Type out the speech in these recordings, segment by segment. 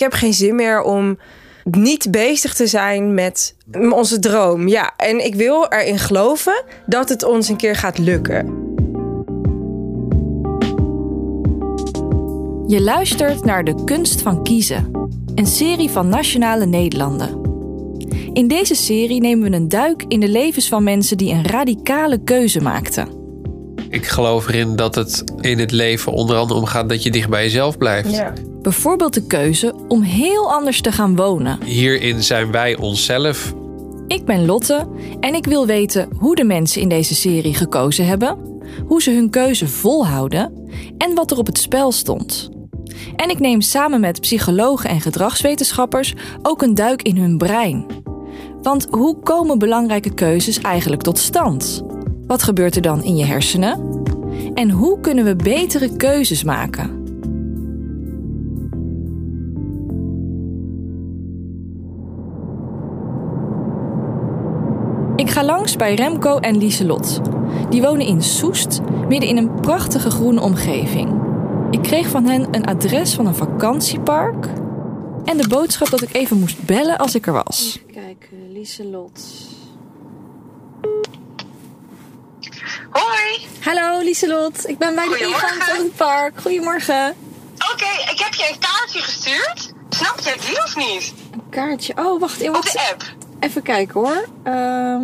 Ik heb geen zin meer om niet bezig te zijn met onze droom. Ja, en ik wil erin geloven dat het ons een keer gaat lukken. Je luistert naar De Kunst van Kiezen, een serie van Nationale Nederlanden. In deze serie nemen we een duik in de levens van mensen die een radicale keuze maakten. Ik geloof erin dat het in het leven onder andere om gaat dat je dicht bij jezelf blijft. Ja. Bijvoorbeeld de keuze om heel anders te gaan wonen. Hierin zijn wij onszelf. Ik ben Lotte en ik wil weten hoe de mensen in deze serie gekozen hebben, hoe ze hun keuze volhouden en wat er op het spel stond. En ik neem samen met psychologen en gedragswetenschappers ook een duik in hun brein. Want hoe komen belangrijke keuzes eigenlijk tot stand? Wat gebeurt er dan in je hersenen? En hoe kunnen we betere keuzes maken? Ik ga langs bij Remco en Lieselot. Die wonen in Soest, midden in een prachtige groene omgeving. Ik kreeg van hen een adres van een vakantiepark en de boodschap dat ik even moest bellen als ik er was. Kijk, Lieselot. Hoi. Hallo Lieselot, ik ben bij de ingang van het park. Goedemorgen. Oké, ik heb je een kaartje gestuurd. Snap je die of niet? Een kaartje. Oh, wacht. In Op wat... de app. Even kijken hoor. Ehm,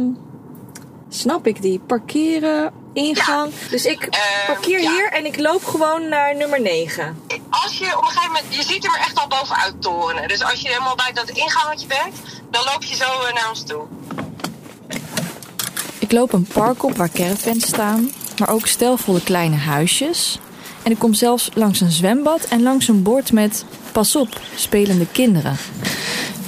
snap ik die? Parkeren, ingang. Dus ik Ehm, parkeer ja. hier en ik loop gewoon naar nummer 9. Als je op een gegeven moment, je ziet hem er echt al bovenuit toren. Dus als je helemaal bij dat ingangetje bent, dan loop je zo eh, naar ons toe. Ik loop een park op waar caravans staan, maar ook stelvolle kleine huisjes. En ik kom zelfs langs een zwembad en langs een bord met Pas op, spelende kinderen.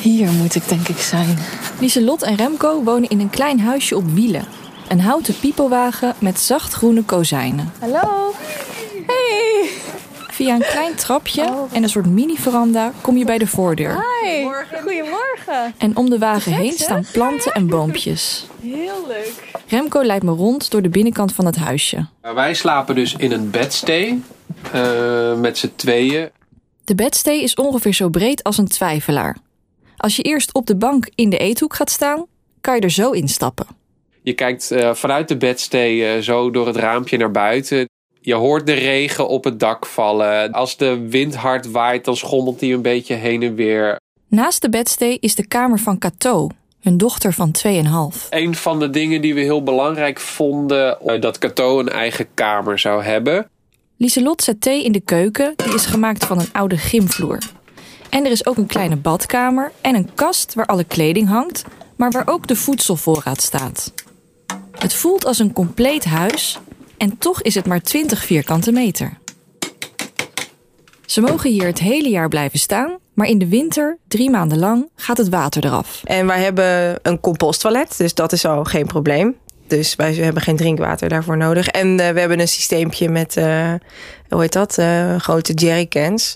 Hier moet ik denk ik zijn. Lieselot en Remco wonen in een klein huisje op wielen. Een houten piepelwagen met zachtgroene kozijnen. Hallo. Hey. Via een klein trapje Oh. en een soort mini-veranda kom je bij de voordeur. Hi. Goedemorgen. En om de wagen heen staan planten en boompjes. Heel leuk. Remco leidt me rond door de binnenkant van het huisje. Wij slapen dus in een bedstee eh, met z'n tweeën. De bedstee is ongeveer zo breed als een twijfelaar. Als je eerst op de bank in de eethoek gaat staan, kan je er zo instappen. Je kijkt eh, vanuit de bedstee eh, zo door het raampje naar buiten. Je hoort de regen op het dak vallen. Als de wind hard waait, dan schommelt die een beetje heen en weer. Naast de bedstee is de kamer van Cato, hun dochter van 2,5. Een van de dingen die we heel belangrijk vonden, eh, dat Cato een eigen kamer zou hebben. Lieselot zet thee in de keuken, die is gemaakt van een oude gymvloer. En er is ook een kleine badkamer en een kast waar alle kleding hangt, maar waar ook de voedselvoorraad staat. Het voelt als een compleet huis en toch is het maar 20 vierkante meter. Ze mogen hier het hele jaar blijven staan, maar in de winter, drie maanden lang, gaat het water eraf. En wij hebben een composttoilet, dus dat is al geen probleem. Dus wij hebben geen drinkwater daarvoor nodig. En eh, we hebben een systeempje met, eh, hoe heet dat, Eh, grote jerrycans.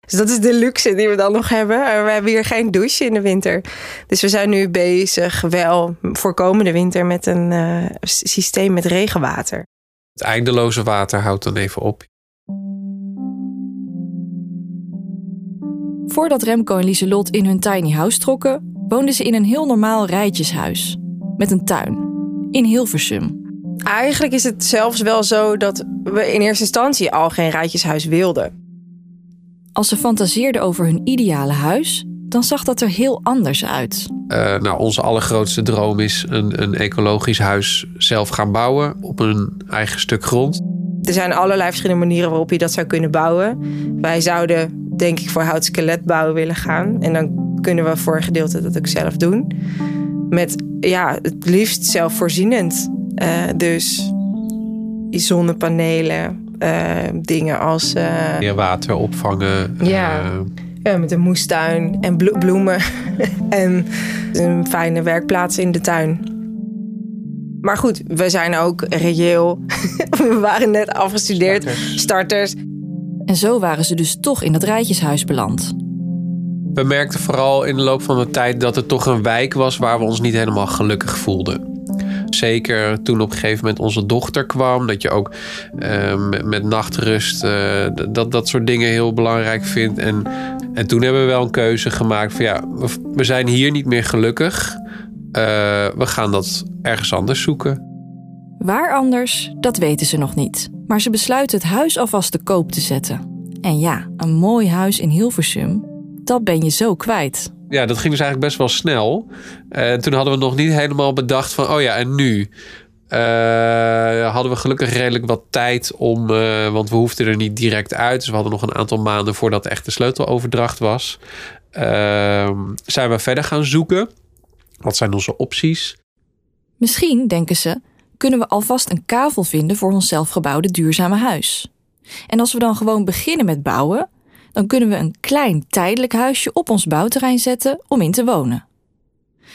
Dus dat is de luxe die we dan nog hebben. We hebben hier geen douche in de winter. Dus we zijn nu bezig, wel voor komende winter, met een systeem met regenwater. Het eindeloze water houdt dan even op. Voordat Remco en Lieselot in hun tiny house trokken, woonden ze in een heel normaal rijtjeshuis. Met een tuin. In Hilversum. Eigenlijk is het zelfs wel zo dat we in eerste instantie al geen rijtjeshuis wilden. Als ze fantaseerden over hun ideale huis, dan zag dat er heel anders uit. Eh, nou, onze allergrootste droom is een, een ecologisch huis zelf gaan bouwen op een eigen stuk grond. Er zijn allerlei verschillende manieren waarop je dat zou kunnen bouwen. Wij zouden, denk ik, voor hout bouwen willen gaan. En dan kunnen we voor een gedeelte dat ook zelf doen. Met, ja, het liefst zelfvoorzienend. Eh, dus zonnepanelen, eh, dingen als... Meer water opvangen. Ja. Eh, ja, met een moestuin en blo- bloemen. en een fijne werkplaats in de tuin. Maar goed, we zijn ook reëel. we waren net afgestudeerd. Starters. Starters. En zo waren ze dus toch in dat rijtjeshuis beland. We merkten vooral in de loop van de tijd dat het toch een wijk was waar we ons niet helemaal gelukkig voelden. Zeker toen op een gegeven moment onze dochter kwam. Dat je ook eh, met, nachtrust eh, dat, dat soort dingen heel belangrijk vindt. En En toen hebben we wel een keuze gemaakt van ja, we zijn hier niet meer gelukkig. Uh, we gaan dat ergens anders zoeken. Waar anders, dat weten ze nog niet. Maar ze besluiten het huis alvast te koop te zetten. En ja, een mooi huis in Hilversum, dat ben je zo kwijt. Ja, dat ging dus eigenlijk best wel snel. En toen hadden we nog niet helemaal bedacht van, oh ja, en nu? Uh, hadden we gelukkig redelijk wat tijd om, uh, want we hoefden er niet direct uit. Dus we hadden nog een aantal maanden voordat echt de sleuteloverdracht was. Uh, zijn we verder gaan zoeken. Wat zijn onze opties? Misschien, denken ze, kunnen we alvast een kavel vinden voor ons zelfgebouwde duurzame huis. En als we dan gewoon beginnen met bouwen, dan kunnen we een klein tijdelijk huisje op ons bouwterrein zetten om in te wonen.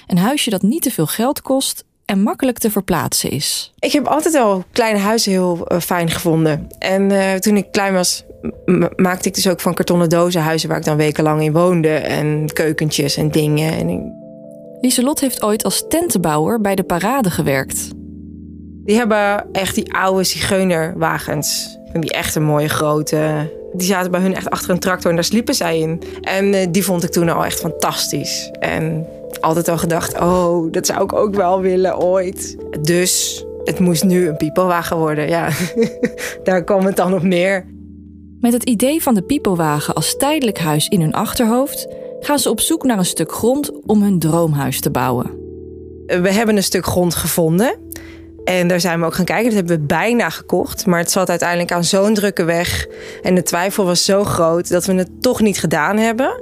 Een huisje dat niet te veel geld kost en makkelijk te verplaatsen is. Ik heb altijd al kleine huizen heel uh, fijn gevonden. En uh, toen ik klein was, maakte ik dus ook van kartonnen dozen huizen waar ik dan wekenlang in woonde. En keukentjes en dingen. En ik... Lieselot heeft ooit als tentenbouwer bij de parade gewerkt. Die hebben echt die oude zigeunerwagens. Die echt een mooie grote. Die zaten bij hun echt achter een tractor en daar sliepen zij in. En uh, die vond ik toen al echt fantastisch. En altijd al gedacht, oh, dat zou ik ook wel willen ooit. Dus het moest nu een piepelwagen worden. Ja, daar kwam het dan op neer. Met het idee van de piepelwagen als tijdelijk huis in hun achterhoofd gaan ze op zoek naar een stuk grond om hun droomhuis te bouwen. We hebben een stuk grond gevonden. En daar zijn we ook gaan kijken. Dat hebben we bijna gekocht. Maar het zat uiteindelijk aan zo'n drukke weg. En de twijfel was zo groot dat we het toch niet gedaan hebben.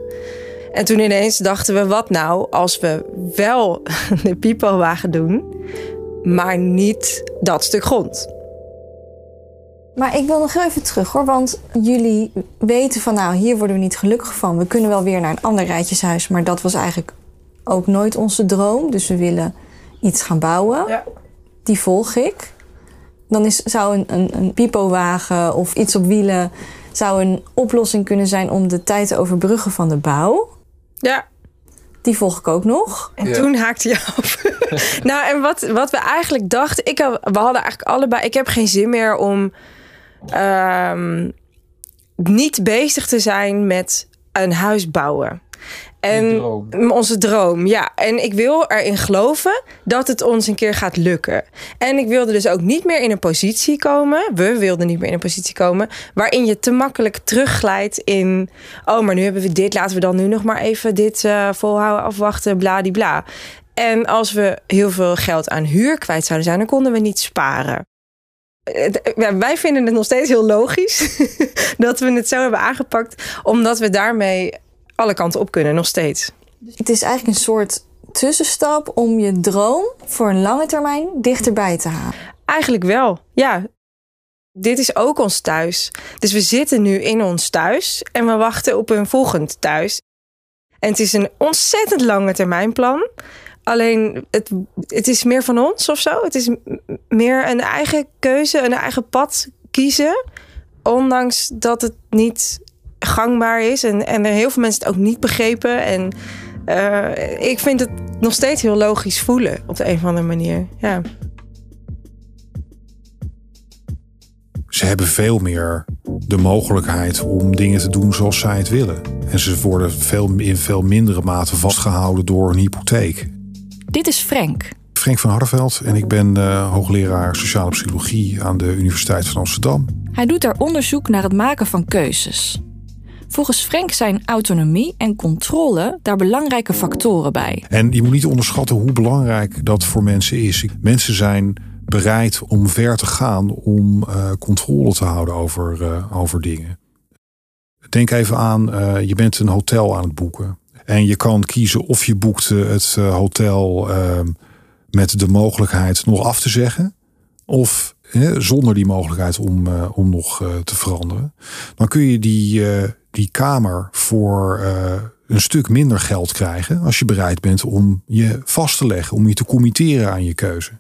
En toen ineens dachten we, wat nou als we wel de pipowagen doen, maar niet dat stuk grond. Maar ik wil nog even terug hoor, want jullie weten van nou, hier worden we niet gelukkig van. We kunnen wel weer naar een ander rijtjeshuis, maar dat was eigenlijk ook nooit onze droom. Dus we willen iets gaan bouwen. Ja. Die volg ik. Dan is, zou een, een, een pipowagen of iets op wielen zou een oplossing kunnen zijn om de tijd te overbruggen van de bouw. Ja. Die volg ik ook nog. En toen haakte je af. nou, en wat, wat we eigenlijk dachten... Ik, we hadden eigenlijk allebei... Ik heb geen zin meer om... Um, niet bezig te zijn met een huis bouwen. En droom. onze droom, ja. En ik wil erin geloven dat het ons een keer gaat lukken. En ik wilde dus ook niet meer in een positie komen. We wilden niet meer in een positie komen. waarin je te makkelijk terugglijdt in. Oh, maar nu hebben we dit. Laten we dan nu nog maar even dit uh, volhouden, afwachten, bladibla. En als we heel veel geld aan huur kwijt zouden zijn, dan konden we niet sparen. Ja, wij vinden het nog steeds heel logisch dat we het zo hebben aangepakt, omdat we daarmee alle kanten op kunnen, nog steeds. Het is eigenlijk een soort tussenstap om je droom voor een lange termijn dichterbij te halen. Eigenlijk wel, ja. Dit is ook ons thuis. Dus we zitten nu in ons thuis en we wachten op een volgend thuis. En het is een ontzettend lange termijnplan. Alleen het, het is meer van ons of zo. Het is meer een eigen keuze, een eigen pad kiezen. Ondanks dat het niet gangbaar is. En, en er heel veel mensen het ook niet begrepen. En uh, ik vind het nog steeds heel logisch voelen op de een of andere manier. Ja. Ze hebben veel meer de mogelijkheid om dingen te doen zoals zij het willen. En ze worden veel, in veel mindere mate vastgehouden door een hypotheek. Dit is Frank. Frank van Harveld en ik ben uh, hoogleraar sociale psychologie aan de Universiteit van Amsterdam. Hij doet daar onderzoek naar het maken van keuzes. Volgens Frank zijn autonomie en controle daar belangrijke factoren bij. En je moet niet onderschatten hoe belangrijk dat voor mensen is. Mensen zijn bereid om ver te gaan om uh, controle te houden over, uh, over dingen. Denk even aan, uh, je bent een hotel aan het boeken. En je kan kiezen of je boekt het hotel ehm, met de mogelijkheid nog af te zeggen. Of zonder die mogelijkheid om, om nog te veranderen. Dan kun je die, die kamer voor een stuk minder geld krijgen als je bereid bent om je vast te leggen, om je te committeren aan je keuze.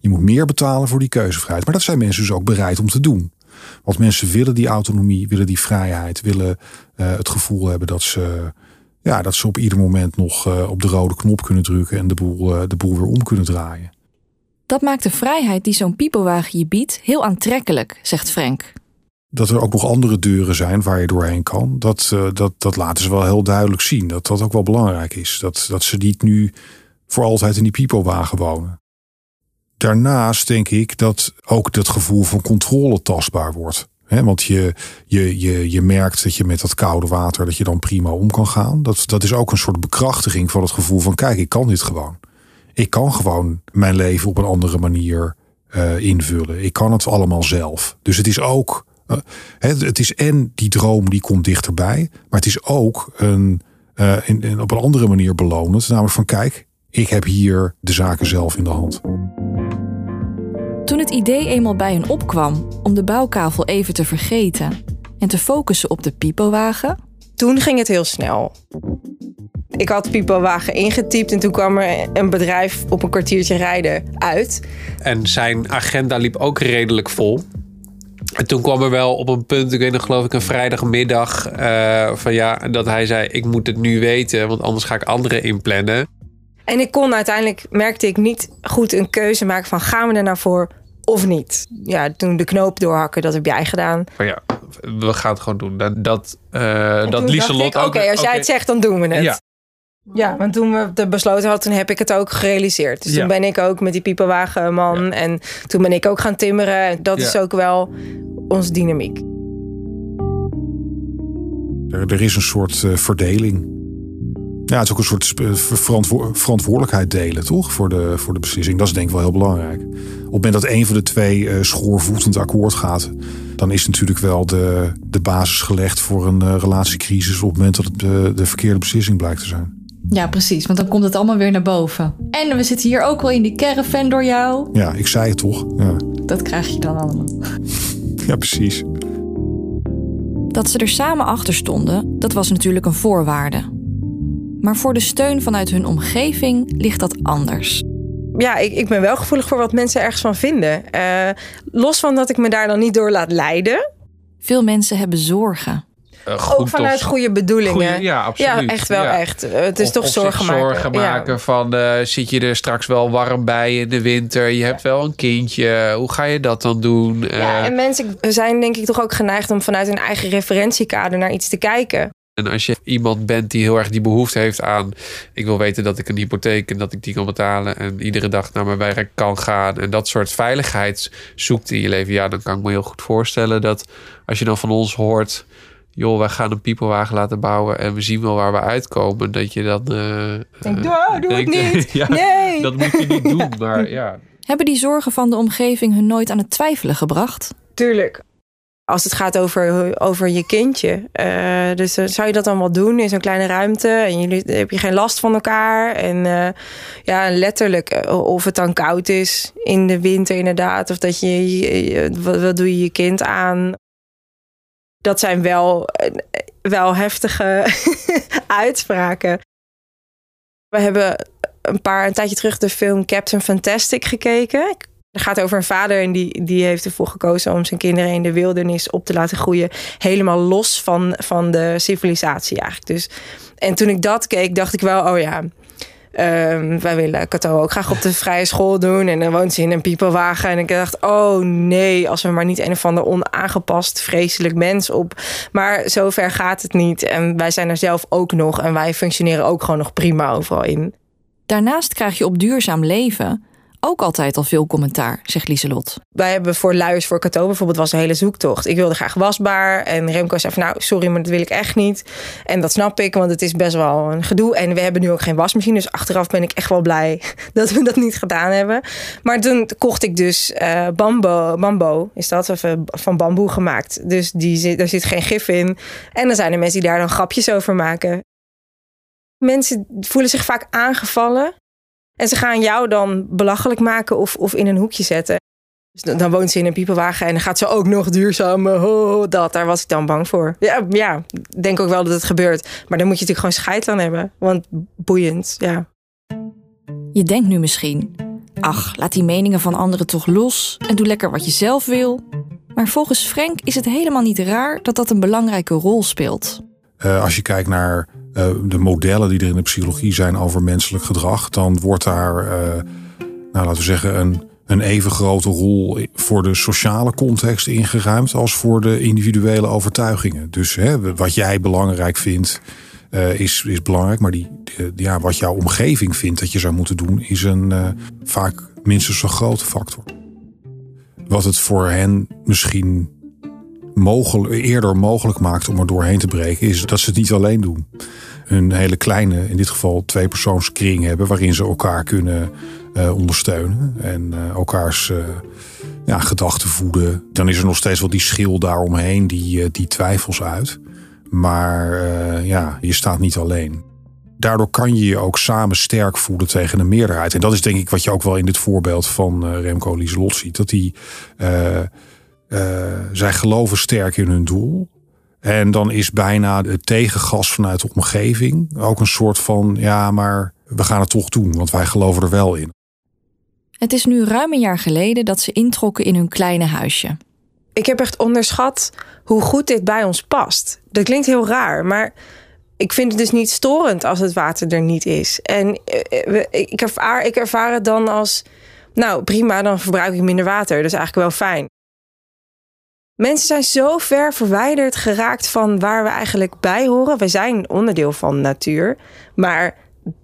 Je moet meer betalen voor die keuzevrijheid. Maar dat zijn mensen dus ook bereid om te doen. Want mensen willen die autonomie, willen die vrijheid, willen het gevoel hebben dat ze, ja, dat ze op ieder moment nog op de rode knop kunnen drukken en de boel, de boel weer om kunnen draaien. Dat maakt de vrijheid die zo'n piepelwagen je biedt heel aantrekkelijk, zegt Frank. dat er ook nog andere deuren zijn waar je doorheen kan. Dat, uh, dat, dat laten ze wel heel duidelijk zien. Dat dat ook wel belangrijk is. Dat, dat ze niet nu voor altijd in die pipowagen wonen. Daarnaast denk ik dat ook dat gevoel van controle tastbaar wordt. Want je, je, je, je merkt dat je met dat koude water dat je dan prima om kan gaan. Dat, dat is ook een soort bekrachtiging van het gevoel van kijk, ik kan dit gewoon. Ik kan gewoon mijn leven op een andere manier uh, invullen. Ik kan het allemaal zelf. Dus het is ook het, het, is en die droom die komt dichterbij, maar het is ook een, uh, in, in, op een andere manier belonend. Namelijk van kijk, ik heb hier de zaken zelf in de hand. Toen het idee eenmaal bij hen opkwam om de bouwkavel even te vergeten en te focussen op de pipowagen. Toen ging het heel snel. Ik had pipowagen ingetypt en toen kwam er een bedrijf op een kwartiertje rijden uit. En zijn agenda liep ook redelijk vol. En toen kwam er wel op een punt, ik weet nog geloof ik een vrijdagmiddag, uh, van ja, dat hij zei: Ik moet het nu weten, want anders ga ik anderen inplannen. En ik kon uiteindelijk, merkte ik niet goed een keuze maken van gaan we er nou voor of niet. Ja, toen de knoop doorhakken, dat heb jij gedaan. Maar ja, we gaan het gewoon doen. Dat, dat, uh, dat Lieselot ook... Oké, als jij het zegt, dan doen we het. Ja. Ja, want toen we het besloten hadden, toen heb ik het ook gerealiseerd. Dus toen ben ik ook met die piepenwagenman. Ja. En toen ben ik ook gaan timmeren. Dat is ook wel onze dynamiek. Er, er is een soort uh, verdeling. Ja, het is ook een soort verantwo verantwoordelijkheid delen, toch? Voor de, voor de beslissing. Dat is denk ik wel heel belangrijk. Op het moment dat een van de twee uh, schoorvoetend akkoord gaat, dan is natuurlijk wel de, de basis gelegd voor een uh, relatiecrisis op het moment dat het de verkeerde beslissing blijkt te zijn. Ja, precies. Want dan komt het allemaal weer naar boven. En we zitten hier ook wel in die caravan door jou. Ja, ik zei het toch. Ja. Dat krijg je dan allemaal. ja, precies. Dat ze er samen achter stonden, dat was natuurlijk een voorwaarde. Maar voor de steun vanuit hun omgeving ligt dat anders. Ja, ik, ik ben wel gevoelig voor wat mensen ergens van vinden. Uh, los van dat ik me daar dan niet door laat leiden. Veel mensen hebben zorgen. Uh, ook vanuit of, goede bedoelingen. Ja, absoluut. Ja, echt wel, echt. Het is of, toch of zorgen maken. Zorgen maken van, uh, zit je er straks wel warm bij in de winter? Je hebt wel een kindje. Hoe ga je dat dan doen? Ja, en mensen zijn denk ik toch ook geneigd om vanuit hun eigen referentiekader naar iets te kijken. En als je iemand bent die heel erg die behoefte heeft aan... ik wil weten dat ik een hypotheek en dat ik die kan betalen... en iedere dag naar mijn werk kan gaan... en dat soort veiligheid zoekt in je leven... ja, dan kan ik me heel goed voorstellen dat als je dan van ons hoort... joh, wij gaan een piepelwagen laten bouwen... en we zien wel waar we uitkomen... dat je dan... Uh, Denk, uh, doe denkt, het niet! ja, nee! Dat moet je niet doen, maar ja... Hebben die zorgen van de omgeving hun nooit aan het twijfelen gebracht? Tuurlijk als het gaat over, over je kindje. Uh, dus uh, zou je dat dan wel doen in zo'n kleine ruimte? En jullie heb je geen last van elkaar. En uh, ja, letterlijk, of het dan koud is in de winter inderdaad. Of dat je, wat, wat doe je je kind aan? Dat zijn wel, wel heftige uitspraken. We hebben een paar een tijdje terug de film Captain Fantastic gekeken. Het gaat over een vader en die, die heeft ervoor gekozen om zijn kinderen in de wildernis op te laten groeien. Helemaal los van, van de civilisatie eigenlijk. Dus, en toen ik dat keek, dacht ik wel, oh ja, um, wij willen Cato ook graag op de vrije school doen. En dan woont ze in een piepelwagen. En ik dacht, oh nee, als we maar niet een of ander onaangepast, vreselijk mens op. Maar zover gaat het niet. En wij zijn er zelf ook nog. En wij functioneren ook gewoon nog prima overal in. Daarnaast krijg je op duurzaam leven ook altijd al veel commentaar, zegt Lieselot. Wij hebben voor Luiers voor Cato bijvoorbeeld was een hele zoektocht. Ik wilde graag wasbaar en Remco zei van nou sorry, maar dat wil ik echt niet. En dat snap ik, want het is best wel een gedoe. En we hebben nu ook geen wasmachine, dus achteraf ben ik echt wel blij dat we dat niet gedaan hebben. Maar toen kocht ik dus uh, bambo, bambo, is dat, of, uh, van bamboe gemaakt. Dus die zit, daar zit geen gif in. En dan zijn er mensen die daar dan grapjes over maken. Mensen voelen zich vaak aangevallen en ze gaan jou dan belachelijk maken of, of in een hoekje zetten. Dus dan woont ze in een piepenwagen en dan gaat ze ook nog duurzaam. Oh, dat, daar was ik dan bang voor. Ja, ja, denk ook wel dat het gebeurt. Maar dan moet je natuurlijk gewoon scheid aan hebben. Want boeiend, ja. Je denkt nu misschien... Ach, laat die meningen van anderen toch los en doe lekker wat je zelf wil. Maar volgens Frank is het helemaal niet raar dat dat een belangrijke rol speelt. Uh, als je kijkt naar uh, de modellen die er in de psychologie zijn over menselijk gedrag, dan wordt daar, uh, nou laten we zeggen, een, een even grote rol voor de sociale context ingeruimd als voor de individuele overtuigingen. Dus hè, wat jij belangrijk vindt, uh, is, is belangrijk. Maar die, ja, wat jouw omgeving vindt dat je zou moeten doen, is een vaak minstens zo grote factor. Wat het voor hen misschien mogelijk, eerder mogelijk maakt om er doorheen te breken, is dat ze het niet alleen doen. Een hele kleine, in dit geval twee persoonskring hebben, waarin ze elkaar kunnen uh, ondersteunen en uh, elkaars uh, ja, gedachten voeden. Dan is er nog steeds wel die schil daaromheen, die, die twijfels uit. Maar ja, je staat niet alleen. Daardoor kan je je ook samen sterk voelen tegen een meerderheid. En dat is denk ik wat je ook wel in dit voorbeeld van Remco Lieselot ziet. Dat die, zij geloven sterk in hun doel. En dan is bijna het tegengas vanuit de omgeving ook een soort van, ja, maar we gaan het toch doen, want wij geloven er wel in. Het is nu ruim een jaar geleden dat ze introkken in hun kleine huisje. Ik heb echt onderschat hoe goed dit bij ons past. Dat klinkt heel raar, maar ik vind het dus niet storend als het water er niet is. En eh, ik ervaar, ik ervaar het dan als, nou prima, dan verbruik ik minder water. Dat is eigenlijk wel fijn. Mensen zijn zo ver verwijderd geraakt van waar we eigenlijk bij horen. We zijn onderdeel van natuur, maar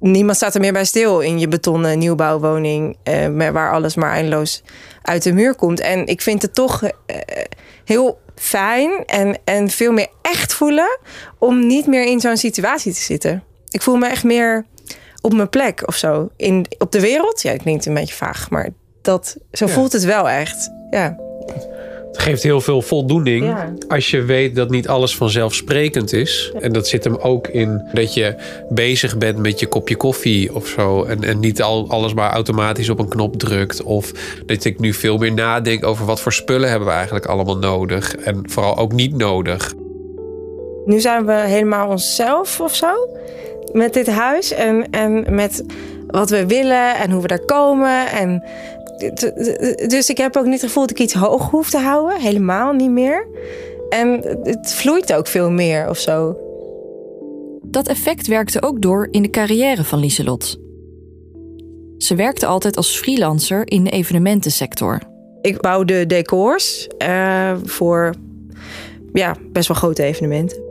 niemand staat er meer bij stil in je betonnen nieuwbouwwoning, eh, waar alles maar eindeloos uit de muur komt. En ik vind het toch eh, heel fijn en, en veel meer echt voelen om niet meer in zo'n situatie te zitten. Ik voel me echt meer op mijn plek of zo. In, op de wereld. Ja, het klinkt een beetje vaag, maar dat, zo voelt het wel echt. Ja geeft heel veel voldoening als je weet dat niet alles vanzelfsprekend is. En dat zit hem ook in dat je bezig bent met je kopje koffie of zo. En, en niet al, alles maar automatisch op een knop drukt. Of dat ik nu veel meer nadenk over wat voor spullen hebben we eigenlijk allemaal nodig. En vooral ook niet nodig. Nu zijn we helemaal onszelf of zo. Met dit huis en, en met wat we willen en hoe we daar komen. En dus ik heb ook niet het gevoel dat ik iets hoog hoef te houden. Helemaal niet meer. En het vloeit ook veel meer of zo. Dat effect werkte ook door in de carrière van Lieselot. Ze werkte altijd als freelancer in de evenementensector. Ik bouwde decors uh, voor ja, best wel grote evenementen.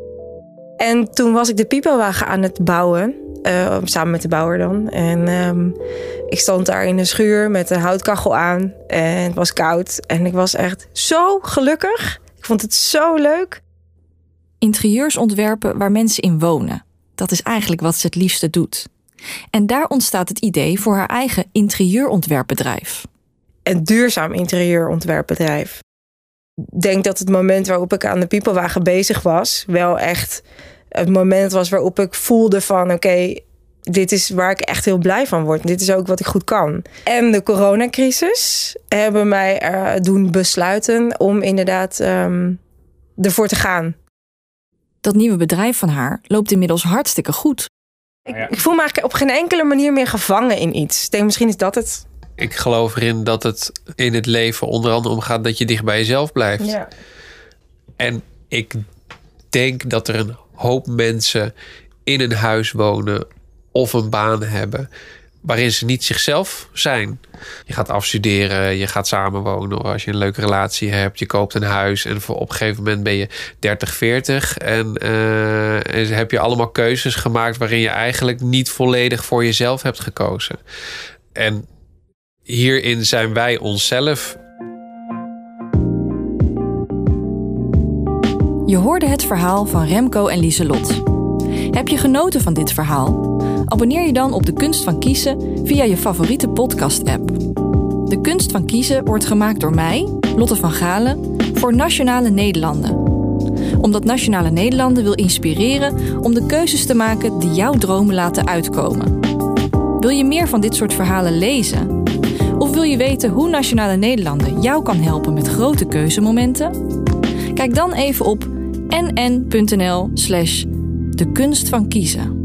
En toen was ik de piepelwagen aan het bouwen. Uh, samen met de bouwer dan. En um, ik stond daar in de schuur met de houtkachel aan. En het was koud. En ik was echt zo gelukkig. Ik vond het zo leuk. Interieurs ontwerpen waar mensen in wonen. Dat is eigenlijk wat ze het liefste doet. En daar ontstaat het idee voor haar eigen interieurontwerpbedrijf. Een duurzaam interieurontwerpbedrijf. Ik denk dat het moment waarop ik aan de piepelwagen bezig was, wel echt het moment was waarop ik voelde van oké, dit is waar ik echt heel blij van word. Dit is ook wat ik goed kan. En de coronacrisis hebben mij er doen besluiten om inderdaad um, ervoor te gaan. Dat nieuwe bedrijf van haar loopt inmiddels hartstikke goed. Ik, ik voel me eigenlijk op geen enkele manier meer gevangen in iets. Ik denk, misschien is dat het. Ik geloof erin dat het in het leven onder andere om gaat dat je dicht bij jezelf blijft. Ja. En ik denk dat er een hoop mensen in een huis wonen of een baan hebben waarin ze niet zichzelf zijn. Je gaat afstuderen, je gaat samenwonen, als je een leuke relatie hebt, je koopt een huis en voor op een gegeven moment ben je 30, 40 en, uh, en heb je allemaal keuzes gemaakt waarin je eigenlijk niet volledig voor jezelf hebt gekozen. En hierin zijn wij onszelf. Je hoorde het verhaal van Remco en Lieselot. Heb je genoten van dit verhaal? Abonneer je dan op De Kunst van Kiezen via je favoriete podcast-app. De Kunst van Kiezen wordt gemaakt door mij, Lotte van Galen, voor Nationale Nederlanden. Omdat Nationale Nederlanden wil inspireren om de keuzes te maken die jouw dromen laten uitkomen. Wil je meer van dit soort verhalen lezen? Of wil je weten hoe Nationale Nederlanden jou kan helpen met grote keuzemomenten? Kijk dan even op nn.nl/slash de kunst van kiezen.